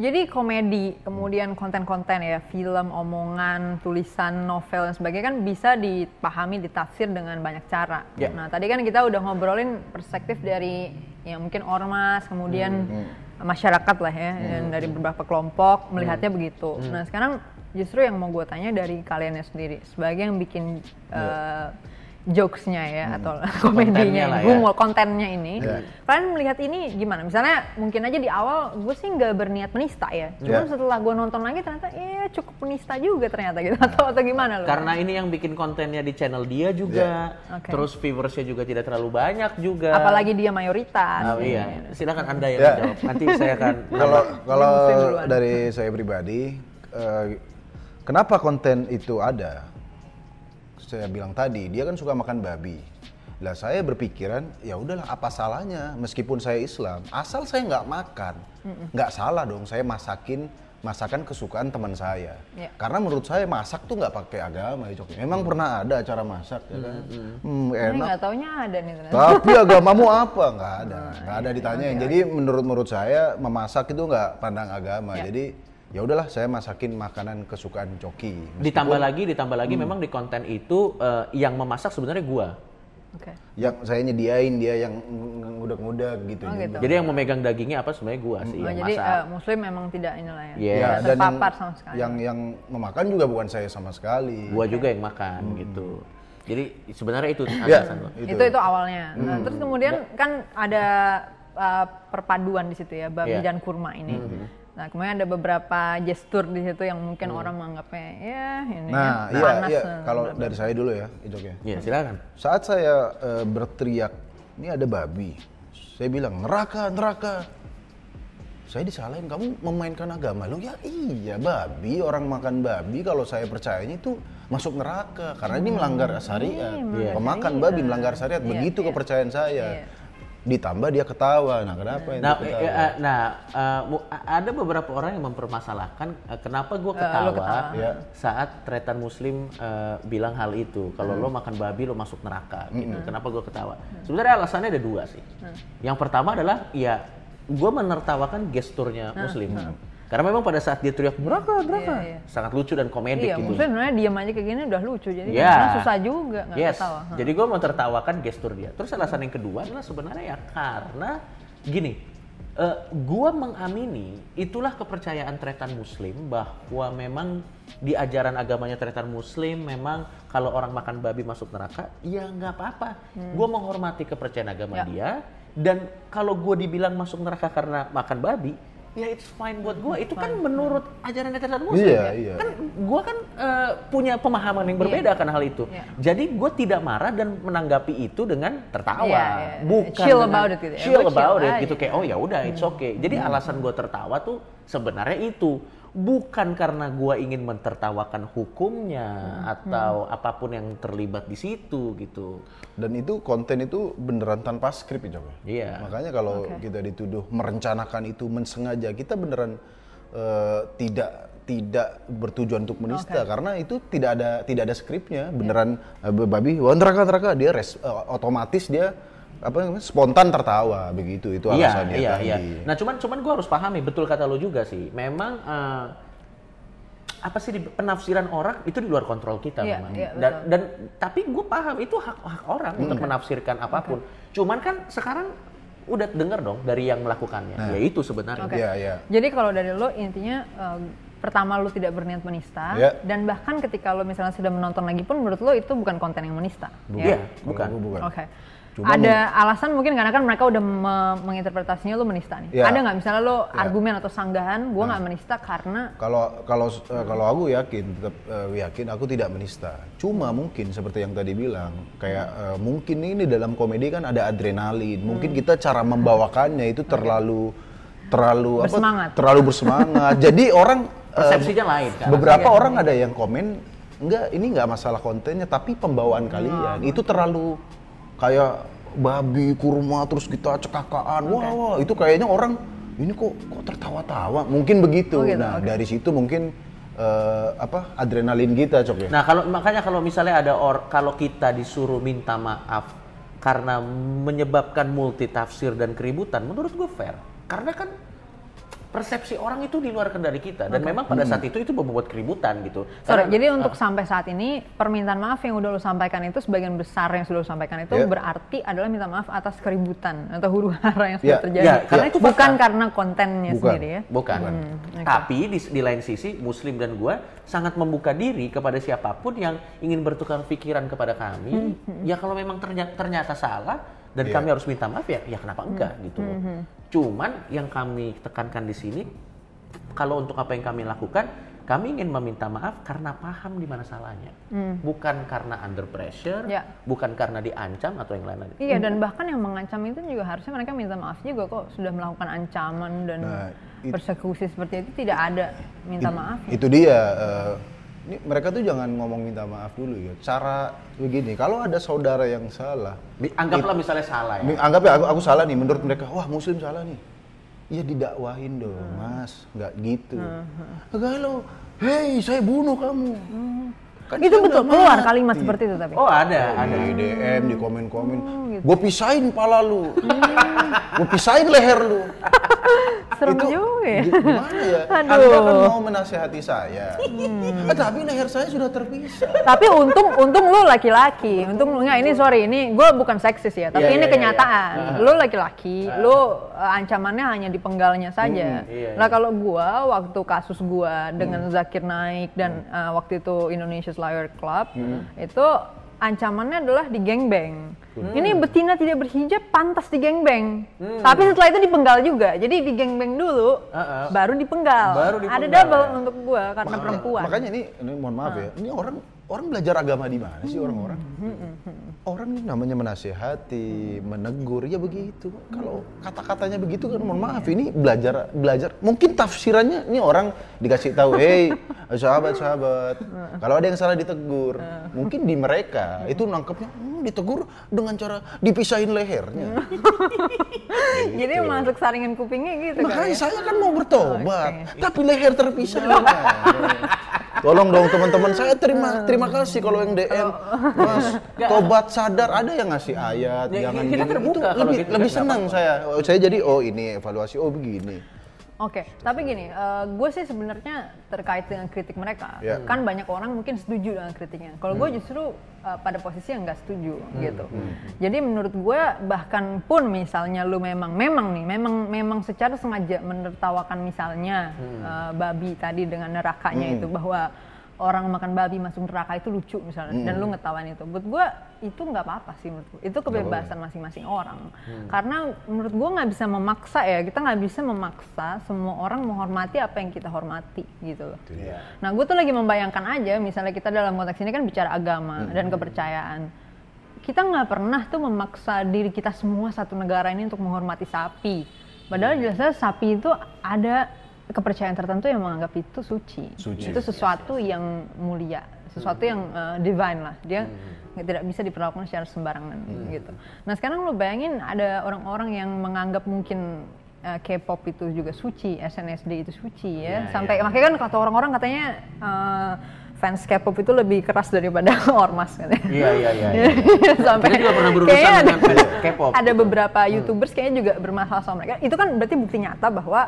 Jadi komedi, kemudian konten-konten ya, film, omongan, tulisan, novel dan sebagainya kan bisa dipahami, ditafsir dengan banyak cara. Ya. Nah tadi kan kita udah ngobrolin perspektif dari ya mungkin ormas, kemudian masyarakat lah ya, dan dari beberapa kelompok melihatnya begitu. Nah sekarang justru yang mau gue tanya dari kaliannya sendiri, sebagai yang bikin eh, jokesnya ya atau Kontennya komedinya, lah ya. humor kontennya ini, Ya. kalian melihat ini gimana? Misalnya mungkin aja di awal gue sih nggak berniat menista ya, cuman Ya. setelah gue nonton lagi ternyata eh cukup menista juga ternyata gitu atau atau gimana lo? Karena ini yang bikin kontennya di channel dia juga, Ya. Oke. terus viewersnya juga tidak terlalu banyak juga. apalagi dia mayoritas. Oh, iya, silakan anda yang Ya. menjawab. Nanti saya akan Kalau kalau dari saya pribadi, eh, kenapa konten itu ada? Saya bilang tadi, dia kan suka makan babi. Lah saya berpikiran, ya udahlah apa salahnya meskipun saya Islam, asal saya nggak makan, nggak salah dong saya masakin masakan kesukaan teman saya. Ya. Karena menurut saya masak tuh nggak pakai agama ya Cok. Memang pernah ada acara masak ya kan. Hmm, Ini enak. nggak taunya ada nih ternyata. Tapi agamamu apa? Nggak ada, nggak iya, ada ditanyain. Jadi menurut menurut saya memasak itu nggak pandang agama. Ya. Jadi ya udahlah saya masakin makanan kesukaan Coki. ditambah lagi, ditambah lagi Hmm. memang di konten itu eh, yang memasak sebenarnya gua. Oke. Yang saya nyediain dia yang ngudak-ngudak gitu. Oh, gitu. Jadi yang memegang dagingnya apa sebenarnya gua sih Oh, yang jadi masak. eh, Muslim memang tidak inilah ya, Iya. tidak Ya, dan yang, terpapar sama sekali. yang yang memakan juga bukan saya sama sekali. gua juga yang makan gitu. Jadi sebenarnya itu Hmm. Ya, alasan gua. itu itu, awalnya. Nah, terus kemudian kan ada uh, perpaduan di situ ya babi Iya. dan kurma ini. Nah, kemudian ada beberapa gestur di situ yang mungkin orang menganggapnya ya ini Nah, kan iya, panas. iya. dan Kalau bla bla dari saya dulu ya, Ijok ya. Iya, silakan. Saat saya eh, berteriak, ini ada babi. Saya bilang, neraka, neraka. Saya disalahin, kamu memainkan agama. Lu ya iya, babi, orang makan babi kalau saya percayanya itu masuk neraka. Karena ini melanggar syariat. melanggar Pemakan syariat. babi melanggar syariat. Iya, Begitu iya. kepercayaan saya. Ditambah dia ketawa. Nah kenapa itu Nah, ketawa? eh, eh, nah eh, a- ada beberapa orang yang mempermasalahkan eh, kenapa gue ketawa, ketawa. Ya. saat tretan Muslim eh, bilang hal itu. Kalau lo makan babi lo masuk neraka. Gitu. Kenapa gue ketawa? Sebenarnya alasannya ada dua sih. Yang pertama adalah ya gue menertawakan gesturnya Muslim. Karena memang pada saat dia teriak neraka, neraka, Iya, iya. sangat lucu dan komedik Iya, gitu. Muslim sebenarnya diam aja kayak gini udah lucu. Jadi kadang susah juga nggak yes. ketawa. Jadi gue mau tertawakan gestur dia. Terus alasan yang kedua adalah sebenarnya ya karena gini, eh gue mengamini itulah kepercayaan tretan Muslim bahwa memang di ajaran agamanya tretan Muslim memang kalau orang makan babi masuk neraka, ya nggak apa-apa. Gue menghormati kepercayaan agama Hmm. Ya. dia dan kalau gue dibilang masuk neraka karena makan babi. Ya it's fine buat gue. Itu kan menurut ajaran tretan Muslim Iya, ya. iya. Kan gue kan eh, punya pemahaman yang berbeda akan hal itu. Iya. Jadi gue tidak marah dan menanggapi itu dengan tertawa, Iya, iya. bukan Chill dengan about it gitu ya. Chill about it aja. gitu kayak oh ya udah it's okay. Jadi alasan gue tertawa tuh sebenarnya itu bukan karena gue ingin mentertawakan hukumnya atau apa pun yang terlibat di situ gitu. Dan itu konten itu beneran tanpa skrip ya ya? Iya. Makanya kalau kita dituduh merencanakan itu mensengaja, kita beneran eh, tidak tidak bertujuan untuk menista karena itu tidak ada tidak ada skripnya, beneran eh, babi wah neraka neraka dia res, eh, otomatis dia apa namanya spontan tertawa begitu itu Iya, alasannya iya, tadi. iya. Nah, cuman cuman gue harus pahami betul kata lo juga sih. Memang eh, apa sih di penafsiran orang itu di luar kontrol kita Iya, memang. iya, dan, dan tapi gue paham itu hak hak orang untuk menafsirkan apa pun. Cuman kan sekarang udah dengar dong dari yang melakukannya. Nah. Ya itu sebenarnya. Oke. Iya, iya. Jadi kalau dari lo intinya eh, pertama lo tidak berniat menista Ya. dan bahkan ketika lo misalnya sudah menonton lagi pun menurut lo itu bukan konten yang menista. Iya, ya? bukan. Bukan. Oke. Cuma ada alasan mungkin karena kan mereka udah me- menginterpretasinya lo menista nih. Ya. Ada nggak misalnya lo Ya. argumen atau sanggahan gue nggak menista karena Kalau kalau eh, kalau aku yakin tetap eh, yakin aku tidak menista. Cuma mungkin seperti yang tadi bilang kayak eh, mungkin ini dalam komedi kan ada adrenalin. Hmm. Mungkin kita cara membawakannya itu terlalu terlalu Bersemangat. apa? Terlalu bersemangat. Jadi orang Persepsinya lain kan. beberapa orang ada yang komen enggak ini enggak masalah kontennya tapi pembawaan kalian itu terlalu kayak babi kurma terus kita cekakaan wah wah itu kayaknya orang ini kok kok tertawa-tawa? Mungkin begitu. Oh gitu, nah oke. dari situ mungkin eh, apa adrenalin kita cok ya. Nah, kalau makanya kalau misalnya ada or kalau kita disuruh minta maaf karena menyebabkan multi tafsir dan keributan, menurut gue fair. Karena kan persepsi orang itu di luar kendali kita dan memang pada saat itu itu membuat keributan gitu. Sorry, Karena- jadi untuk sampai saat ini permintaan maaf yang udah lo sampaikan itu sebagian besar yang sudah lo sampaikan itu Ya. berarti adalah minta maaf atas keributan atau huru hara yang sudah Ya, terjadi. ya, karena itu fakta. bukan karena kontennya Bukan. sendiri ya. Bukan. Hmm, oke. Tapi di, di lain sisi Muslim dan gua sangat membuka diri kepada siapa pun yang ingin bertukar pikiran kepada kami. Ya kalau memang ternyata, ternyata salah dan Iya. kami harus minta maaf ya, ya kenapa enggak gitu loh. Cuman yang kami tekankan di sini kalau untuk apa yang kami lakukan kami ingin meminta maaf karena paham di mana salahnya, bukan karena under pressure, Ya. bukan karena diancam atau yang lain-lain. Iya dan bahkan yang mengancam itu juga harusnya mereka minta maaf juga kok sudah melakukan ancaman dan Nah, it- persekusi seperti itu tidak ada minta maaf. Itu dia. eh, ini mereka tuh jangan ngomong minta maaf dulu ya. Cara begini, kalau ada saudara yang salah, Di- Anggaplah misalnya salah ya. anggap ya aku, aku salah nih. Menurut mereka, wah Muslim salah nih. Iya didakwahin dong, mas. Nggak gitu. Kalau, hei saya bunuh kamu. Kan itu betul keluar mati. kalimat seperti itu tapi. Oh ada, ada. Di DM, di komen-komen. gitu. Gue pisahin pala lu. Gue pisahin leher lu. Serem itu juga ya. gi- Gimana ya? Aduh. Anda kan mau menasehati saya. Eh, tapi leher saya sudah terpisah. tapi untung untung lu laki-laki untung lu nggak ini sorry ini gue bukan seksis ya tapi Iya, ini iya, iya, kenyataan iya. lu laki-laki lu uh, ancamannya hanya di penggalnya saja iya, lah kalau gua waktu kasus gua dengan Zakir naik dan uh, waktu itu Indonesia's Lawyer Club itu ancamannya adalah di gangbang. Ini betina tidak berhijab pantas di gangbang. Tapi setelah itu dipenggal juga. Jadi di gangbang dulu, Uh-uh. baru dipenggal. Baru Ada dipenggal, double ya. untuk gua karena Makanya- perempuan. Makanya ini, ini mohon maaf ya. Ini orang orang belajar agama di mana sih orang-orang? Orang ini namanya menasehati, menegur ya begitu. Kalau kata-katanya begitu kan mohon maaf ini belajar belajar. Mungkin tafsirannya ini orang dikasih tahu, "Hei, sahabat-sahabat, kalau ada yang salah ditegur." Mungkin di mereka itu nangkepnya "Hmm, ditegur dengan cara dipisahin lehernya. Jadi masuk saringan kupingnya gitu kan Makanya ya? saya kan mau bertobat, Oke. tapi leher terpisah. Tolong dong teman-teman, saya terima terima kasih kalau yang DM, Mas, tobat sadar. Ada yang ngasih ayat, Ya, jangan kita gini. terbuka Itu lebih, gitu, lebih senang saya. Oh, saya jadi oh ini evaluasi, oh begini. Oke, tapi gini, gue sih sebenarnya terkait dengan kritik mereka, Ya. kan banyak orang mungkin setuju dengan kritiknya. Kalau gue justru uh, pada posisi yang nggak setuju gitu. Jadi menurut gue bahkan pun misalnya lu memang memang nih, memang memang secara sengaja menertawakan misalnya uh, babi tadi dengan nerakanya itu bahwa orang makan babi masuk neraka itu lucu misalnya dan lu ngetawain itu. Buat gue itu nggak apa-apa sih menurut gue. Itu kebebasan masing-masing orang. Karena menurut gue nggak bisa memaksa ya. Kita nggak bisa memaksa semua orang menghormati apa yang kita hormati gitu loh. Nah gue tuh lagi membayangkan aja misalnya kita dalam konteks ini kan bicara agama dan kepercayaan. Kita nggak pernah tuh memaksa diri kita semua satu negara ini untuk menghormati sapi. Padahal jelas sapi itu ada kepercayaan tertentu yang menganggap itu suci. Suci. Itu sesuatu yang mulia, sesuatu yang uh, divine lah. Dia nggak- tidak bisa diperlakukan secara sembarangan gitu. Nah sekarang lo bayangin ada orang-orang yang menganggap mungkin uh, K-pop itu juga suci, SNSD itu suci ya. Sampai makanya kan kata orang-orang katanya uh, fans K-pop itu lebih keras daripada ormas katanya. Iya iya iya. iya. Sampai Kita juga pernah berurusan ada, dengan fans K-pop, ada gitu. beberapa YouTubers kayaknya juga bermasalah sama mereka. Itu kan berarti bukti nyata bahwa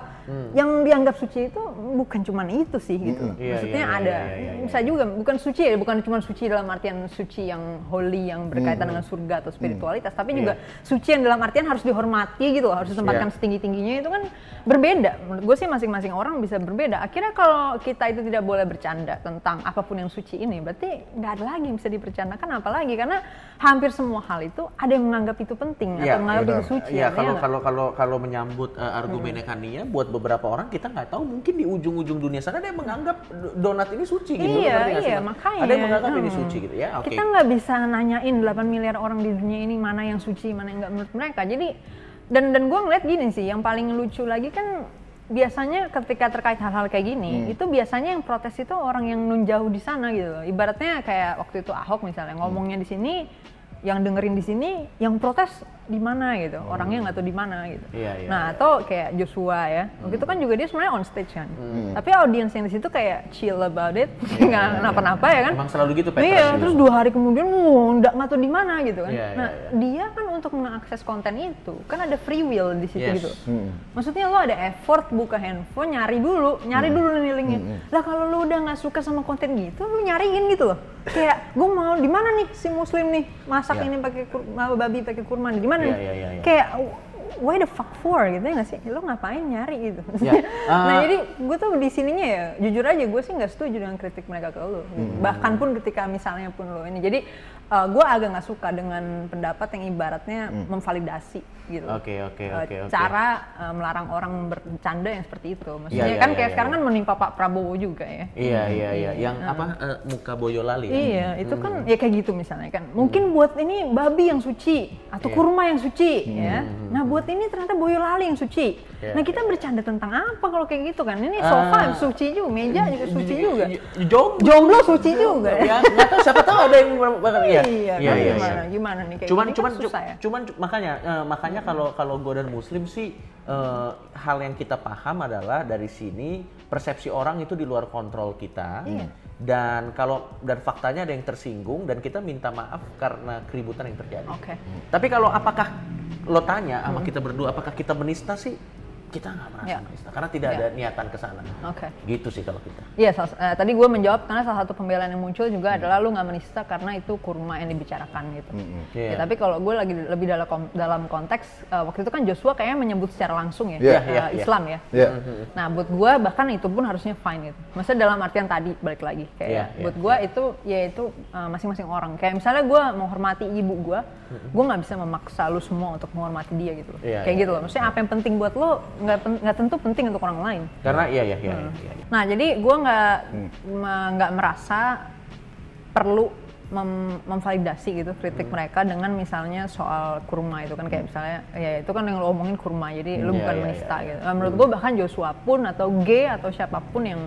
yang dianggap suci itu bukan cuma itu sih gitu. Iya, Maksudnya iya, iya, ada iya, iya, iya. bisa juga bukan suci ya, bukan cuma suci dalam artian suci yang holy yang berkaitan dengan surga atau spiritualitas, tapi juga suci yang dalam artian harus dihormati gitu, loh, harus ditempatkan Iya. setinggi-tingginya itu kan berbeda. Menurut gue sih masing-masing orang bisa berbeda. Akhirnya kalau kita itu tidak boleh bercanda tentang apa pun yang suci ini, berarti nggak ada lagi yang bisa dipercandakan apalagi karena hampir semua hal itu ada yang menganggap itu penting Iya, atau menganggap benar. itu suci. Iya, artinya kalau kalau kalau kalau menyambut uh, argumennya Kania buat beberapa orang kita nggak tahu mungkin di ujung-ujung dunia sana ada yang menganggap do- donat ini suci gitu. Iya, iya, makanya. Ada yang menganggap ini Hmm. suci gitu ya. Oke. Kita nggak bisa nanyain 8 miliar orang di dunia ini mana yang suci, mana yang nggak menurut mereka. Jadi dan dan gue ngeliat gini sih, yang paling lucu lagi kan biasanya ketika terkait hal-hal kayak gini, Hmm. itu biasanya yang protes itu orang yang nun jauh di sana gitu loh. Ibaratnya kayak waktu itu Ahok misalnya ngomongnya di sini yang dengerin di sini yang protes di mana gitu orangnya nggak tahu di mana gitu Iya, iya, nah atau kayak Joshua ya waktu itu kan juga dia sebenarnya on stage kan Hmm. tapi audiens yang di situ kayak chill about it nggak kenapa-napa ya kan Emang selalu gitu Petra Iya, sih. terus dua hari kemudian, nggak nggak tahu di mana gitu kan. Iya, nah, iya, dia kan untuk mengakses konten itu, kan ada free will di situ Yes. gitu. Hmm. Maksudnya lo ada effort buka handphone, nyari dulu, nyari Hmm. dulu nih linknya. Lah kalau lo udah nggak suka sama konten gitu, lo nyariin gitu loh. Kayak gue mau di mana nih si muslim nih masak Iya. ini pakai kur- babi pakai kurma di mana Iya, nih? iya, iya, iya. Kayak why the fuck for gitu ya nggak sih? Lo ngapain nyari gitu? Ya, nah ah. jadi gue tuh di sininya ya jujur aja gue sih nggak setuju dengan kritik mereka ke lo. Hmm. Bahkan pun ketika misalnya pun lo ini. Jadi gue agak nggak suka dengan pendapat yang ibaratnya memvalidasi gitu. Hmm. Oke, oke, Eh, oke. Cara eh, melarang orang bercanda yang seperti itu. Maksudnya Iya, iya, kan iya, kayak iya, sekarang iya. kan menimpa Pak Prabowo juga ya. Iya, iya, iya. Yang apa? eh, muka Boyolali ya? Iya, itu kan ya kayak gitu misalnya kan. Mungkin buat ini babi yang suci atau Iya. kurma yang suci ya. Nah, buat ini ternyata boyolali yang suci. Iya, Nah, kita bercanda tentang apa kalau kayak gitu kan? Ini sofa Ah. yang suci juga, meja juga suci juga. Jomblo. Jomblo suci juga. Ya, nggak tahu siapa tahu ada yang bakal iya. Iya, Iya, kan iya, gimana? iya. Gimana nih kayak cuman gini cuman kan susah ya. cuman makanya eh, makanya kalau kalau gue dan muslim sih eh, hal yang kita paham adalah dari sini persepsi orang itu di luar kontrol kita Iya. dan kalau dan faktanya ada yang tersinggung dan kita minta maaf karena keributan yang terjadi Oke. tapi kalau apakah lo tanya sama kita berdua apakah kita menista sih kita nggak merasa Ya. menista karena tidak Ya. ada niatan ke sana Oke. gitu sih kalau kita Iya, salah- eh, tadi gue menjawab karena salah satu pembelaan yang muncul juga adalah lu nggak menista karena itu kurma yang dibicarakan gitu. Iya. Ya, tapi kalau gue lagi lebih dalam kom- dalam konteks eh, waktu itu kan Joshua kayaknya menyebut secara langsung ya, Iya, eh, iya, iya. Islam ya. Iya. Nah, buat gue bahkan itu pun harusnya fine gitu. Maksudnya dalam artian tadi balik lagi kayak Iya, iya, buat gue itu ya itu uh, masing-masing orang. Kayak misalnya gue menghormati ibu gue, gue nggak bisa memaksa lu semua untuk menghormati dia gitu. loh. Iya, kayak iya, gitu loh. Maksudnya apa yang penting buat lo nggak nggak tentu penting untuk orang lain. karena iya iya iya, iya, iya. Nah, jadi gue nggak nggak merasa perlu mem- memvalidasi gitu kritik Hmm. mereka dengan misalnya soal kurma itu kan kayak misalnya ya itu kan yang lo omongin kurma jadi lu Iya, bukan iya, menista iya, gitu. Nah, menurut gue bahkan Joshua pun atau G atau siapa pun yang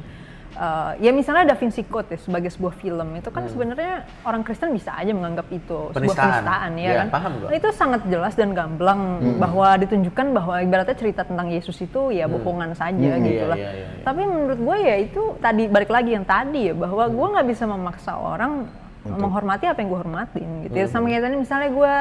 eh, ya misalnya Da Vinci Code ya sebagai sebuah film itu kan sebenarnya orang Kristen bisa aja menganggap itu sebuah Hmm. Penistaan. penistaan ya Iya, kan. paham. Nah, itu sangat jelas dan gamblang bahwa ditunjukkan bahwa ibaratnya cerita tentang Yesus itu ya bohongan saja gitu Iya, lah. iya, iya, iya. Tapi menurut gue ya itu tadi balik lagi yang tadi ya bahwa gue nggak bisa memaksa orang menghormati apa yang gue hormatin gitu. Hmm. Ya, sama kayak tadi misalnya gue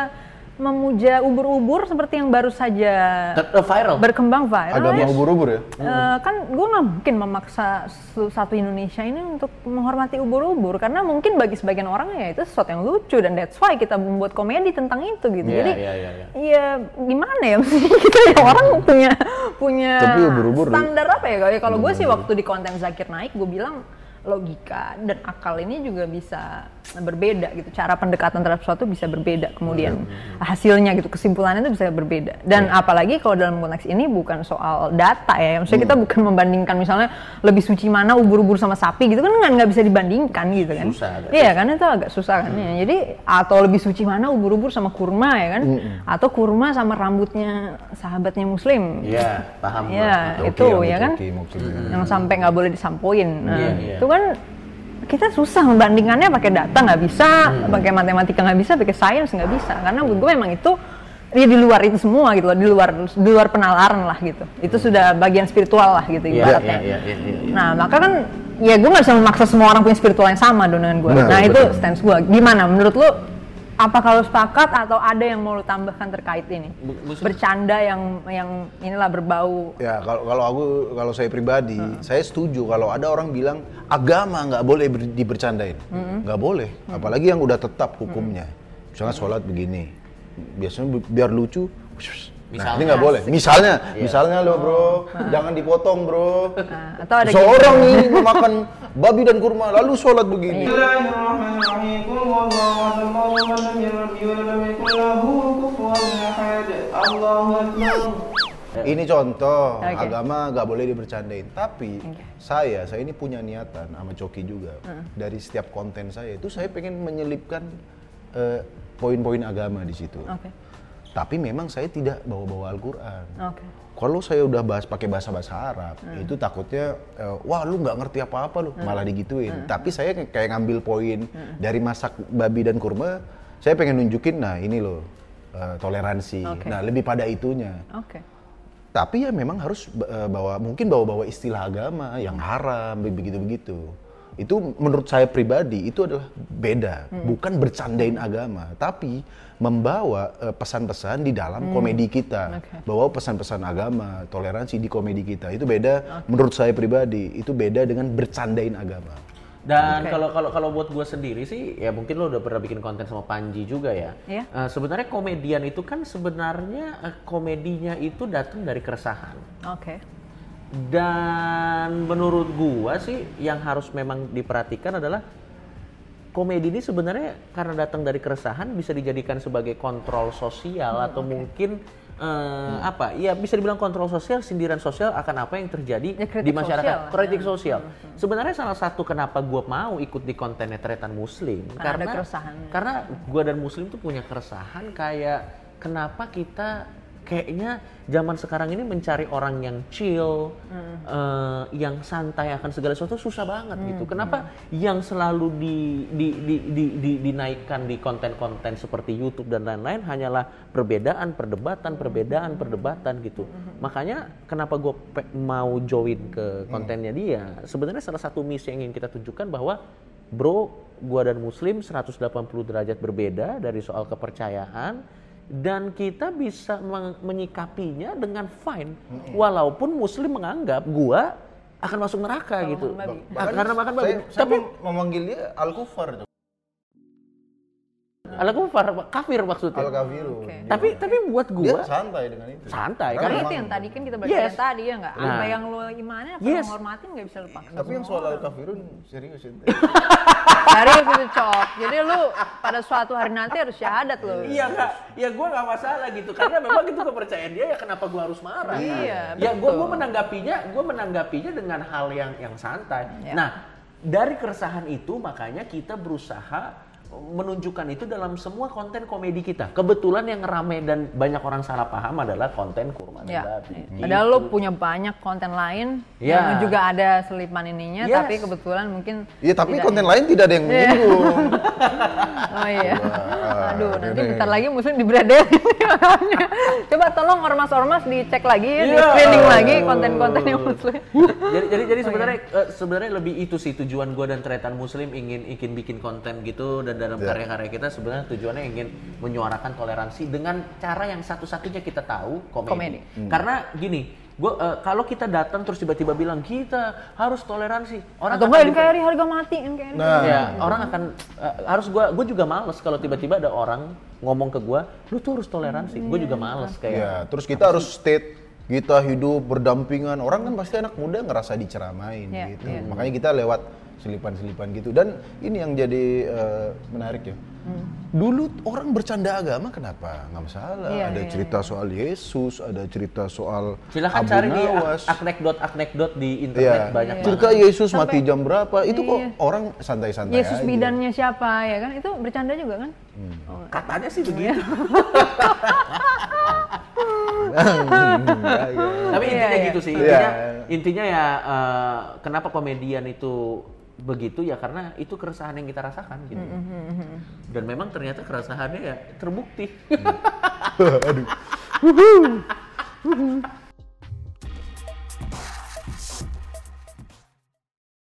memuja ubur-ubur seperti yang baru saja eh, viral berkembang viral. Agama ya. ubur-ubur ya? Eh, kan gue nggak mungkin memaksa satu Indonesia ini untuk menghormati ubur-ubur karena mungkin bagi sebagian orang ya itu sesuatu yang lucu dan that's why kita membuat komedi tentang itu gitu. Iya, Jadi iya, iya, iya. ya gimana ya maksudnya kita ya orang punya punya Tapi ubur-ubur- standar apa ya? Ya, Kalau gue sih waktu di konten Zakir naik gue bilang logika dan akal ini juga bisa berbeda gitu. Cara pendekatan terhadap sesuatu bisa berbeda. Kemudian hasilnya gitu, kesimpulannya itu bisa berbeda. Dan apalagi kalau dalam konteks ini bukan soal data ya. Maksudnya kita bukan membandingkan misalnya lebih suci mana ubur-ubur sama sapi gitu kan nggak bisa dibandingkan gitu kan. Susah Iya kan itu agak susah kan ya. Jadi atau lebih suci mana ubur-ubur sama kurma ya kan? Atau kurma sama rambutnya sahabatnya muslim. Iya, paham. Iya, Oke, itu rambut ya kan. Yang sampai nggak boleh disampoin. Nah, Iya, iya. itu kan kita susah membandingannya pakai data nggak bisa, pakai matematika nggak bisa, pakai sains nggak bisa. Karena menurut gue memang itu ya di luar itu semua gitu loh, di luar di luar penalaran lah gitu. Itu sudah bagian spiritual lah gitu Iya, ibaratnya. iya, iya, iya, iya. Nah, maka kan ya gue nggak bisa memaksa semua orang punya spiritual yang sama dong dengan gue. Benar, nah, itu stance gue. Gimana menurut lu? Apa kalau sepakat atau ada yang mau lu tambahkan terkait ini? Muslim. Bercanda yang yang inilah berbau Ya kalau kalau aku kalau saya pribadi, saya setuju kalau ada orang bilang agama nggak boleh ber- dibercandain, nggak boleh. Apalagi yang udah tetap hukumnya. Misalnya sholat begini, biasanya bi- biar lucu. Nah, Misalnya. ini nggak boleh. Misalnya, misalnya lo bro, jangan dipotong bro. Nah, atau ada Seorang ini memakan babi dan kurma lalu sholat begini. Ini contoh Oke. agama nggak boleh dibercandain. Tapi saya, saya ini punya niatan sama Coki juga. Dari setiap konten saya itu saya pengen menyelipkan eh, poin-poin agama di situ. Oke. Tapi memang saya tidak bawa-bawa Al-Quran. Oke. Kalau saya udah bahas pakai bahasa-bahasa Arab, itu takutnya, eh, wah lu nggak ngerti apa-apa lu, malah digituin. Tapi saya kayak ngambil poin dari masak babi dan kurma, Saya pengen nunjukin, nah ini loh eh, toleransi. Oke. Nah lebih pada itunya. Oke. Tapi ya memang harus eh, bawa mungkin bawa-bawa istilah agama yang haram begitu-begitu. Itu menurut saya pribadi itu adalah beda, bukan bercandain agama, tapi membawa eh, pesan-pesan di dalam komedi kita. Oke. Bawa pesan-pesan agama, toleransi di komedi kita. Itu beda menurut saya pribadi, itu beda dengan bercandain agama. Dan kalau kalau kalau buat gue sendiri sih, ya mungkin lo udah pernah bikin konten sama Panji juga ya. Iya. Eh, sebenarnya komedian itu kan sebenarnya eh, komedinya itu datang dari keresahan. Oke. Dan menurut gua sih yang harus memang diperhatikan adalah komedi ini sebenarnya karena datang dari keresahan bisa dijadikan sebagai kontrol sosial Hmm, atau mungkin eh, apa? Ya bisa dibilang kontrol sosial, sindiran sosial akan apa yang terjadi Ya, di masyarakat, sosial kritik ya. sosial. Sebenarnya salah satu kenapa gua mau ikut di kontennya Tretan Muslim Karena ada keresahannya. karena gua dan Muslim tuh punya keresahan kayak kenapa kita kayaknya zaman sekarang ini mencari orang yang chill, eh, yang santai akan segala sesuatu susah banget gitu. Kenapa yang selalu di, di, di, di, di- dinaikkan di konten-konten seperti YouTube dan lain-lain hanyalah perbedaan, perdebatan, perbedaan, perdebatan gitu. Makanya kenapa gue mau join ke kontennya dia? Sebenarnya salah satu misi yang ingin kita tunjukkan bahwa bro, gua dan muslim 180 derajat berbeda dari soal kepercayaan dan kita bisa menyikapinya dengan fine walaupun muslim menganggap gua akan masuk neraka gitu. makan babi. Ah, karena makan babi. Saya, saya Tapi mem- memanggil dia al-kufar itu. ala kufar kafir maksudnya. Al-kafiru. Oke. Tapi tapi buat Dia gua santai dengan itu. santai Karena Karena itu yang tadi kan kita bahas Yes. yang tadi ya nggak? Nah. Apa yang lo imannya, apa Yes. yang hormatin nggak bisa lepas. Tapi yang soal al-kafirun serius itu. Serius itu cok. Jadi lu pada suatu hari nanti harus syahadat lo. Iya kak, ya gue nggak masalah gitu karena memang itu kepercayaan dia ya kenapa gue harus marah? Iya, Ya gue betul. gue menanggapinya, gue menanggapinya dengan hal yang yang santai. Ya. Nah dari keresahan itu makanya kita berusaha menunjukkan itu dalam semua konten komedi kita. Kebetulan yang rame dan banyak orang salah paham adalah konten kurma dan Ya. babi. Padahal Gitu. lo punya banyak konten lain Ya. yang juga ada selipan ininya, Yes. tapi kebetulan mungkin Iya, tapi konten lain tidak ada yang Iya. menyinggung. Oh iya. Wah, Aduh, nanti ini. bentar lagi muslim diberedekin. Coba tolong ormas-ormas dicek lagi ya, di Iya. screening lagi konten-konten yang muslim. jadi jadi jadi sebenarnya eh, sebenarnya lebih itu sih tujuan gue dan Tretan Muslim ingin ingin bikin konten gitu dan dalam Ya. karya-karya kita sebenarnya tujuannya ingin menyuarakan toleransi dengan cara yang satu-satunya kita tahu komedi. Komedi. Karena gini, gua eh, kalau kita datang terus tiba-tiba bilang kita harus toleransi, orang Atau akan enggak di- NKRI harga mati NKRI. Nah, Ya, orang akan eh, harus gua gua juga males kalau tiba-tiba ada orang ngomong ke gua, lu tuh harus toleransi. Gue juga males kayak Ya, terus kita harus state kita hidup berdampingan. Orang kan pasti anak muda ngerasa diceramain Iya, gitu. iya. Makanya kita lewat selipan-selipan gitu. Dan ini yang jadi eh, menarik ya. Dulu orang bercanda agama kenapa? Nggak masalah. Iya, ada iya, cerita soal Yesus, ada cerita soal Silahkan Abu cari di Nawas. anekdot-anekdot di Iya. internet banyak Cerita banget. Yesus mati jam berapa? Itu kok Iya. orang santai-santai Yesus aja. bidannya siapa ya kan? Itu bercanda juga kan? Katanya sih begitu. Enggak, ya. Tapi Iya, intinya iya. gitu sih. Iya. Intinya, intinya ya eh, kenapa komedian itu begitu ya karena itu keresahan yang kita rasakan gitu. Dan memang ternyata keresahannya ya terbukti. Aduh.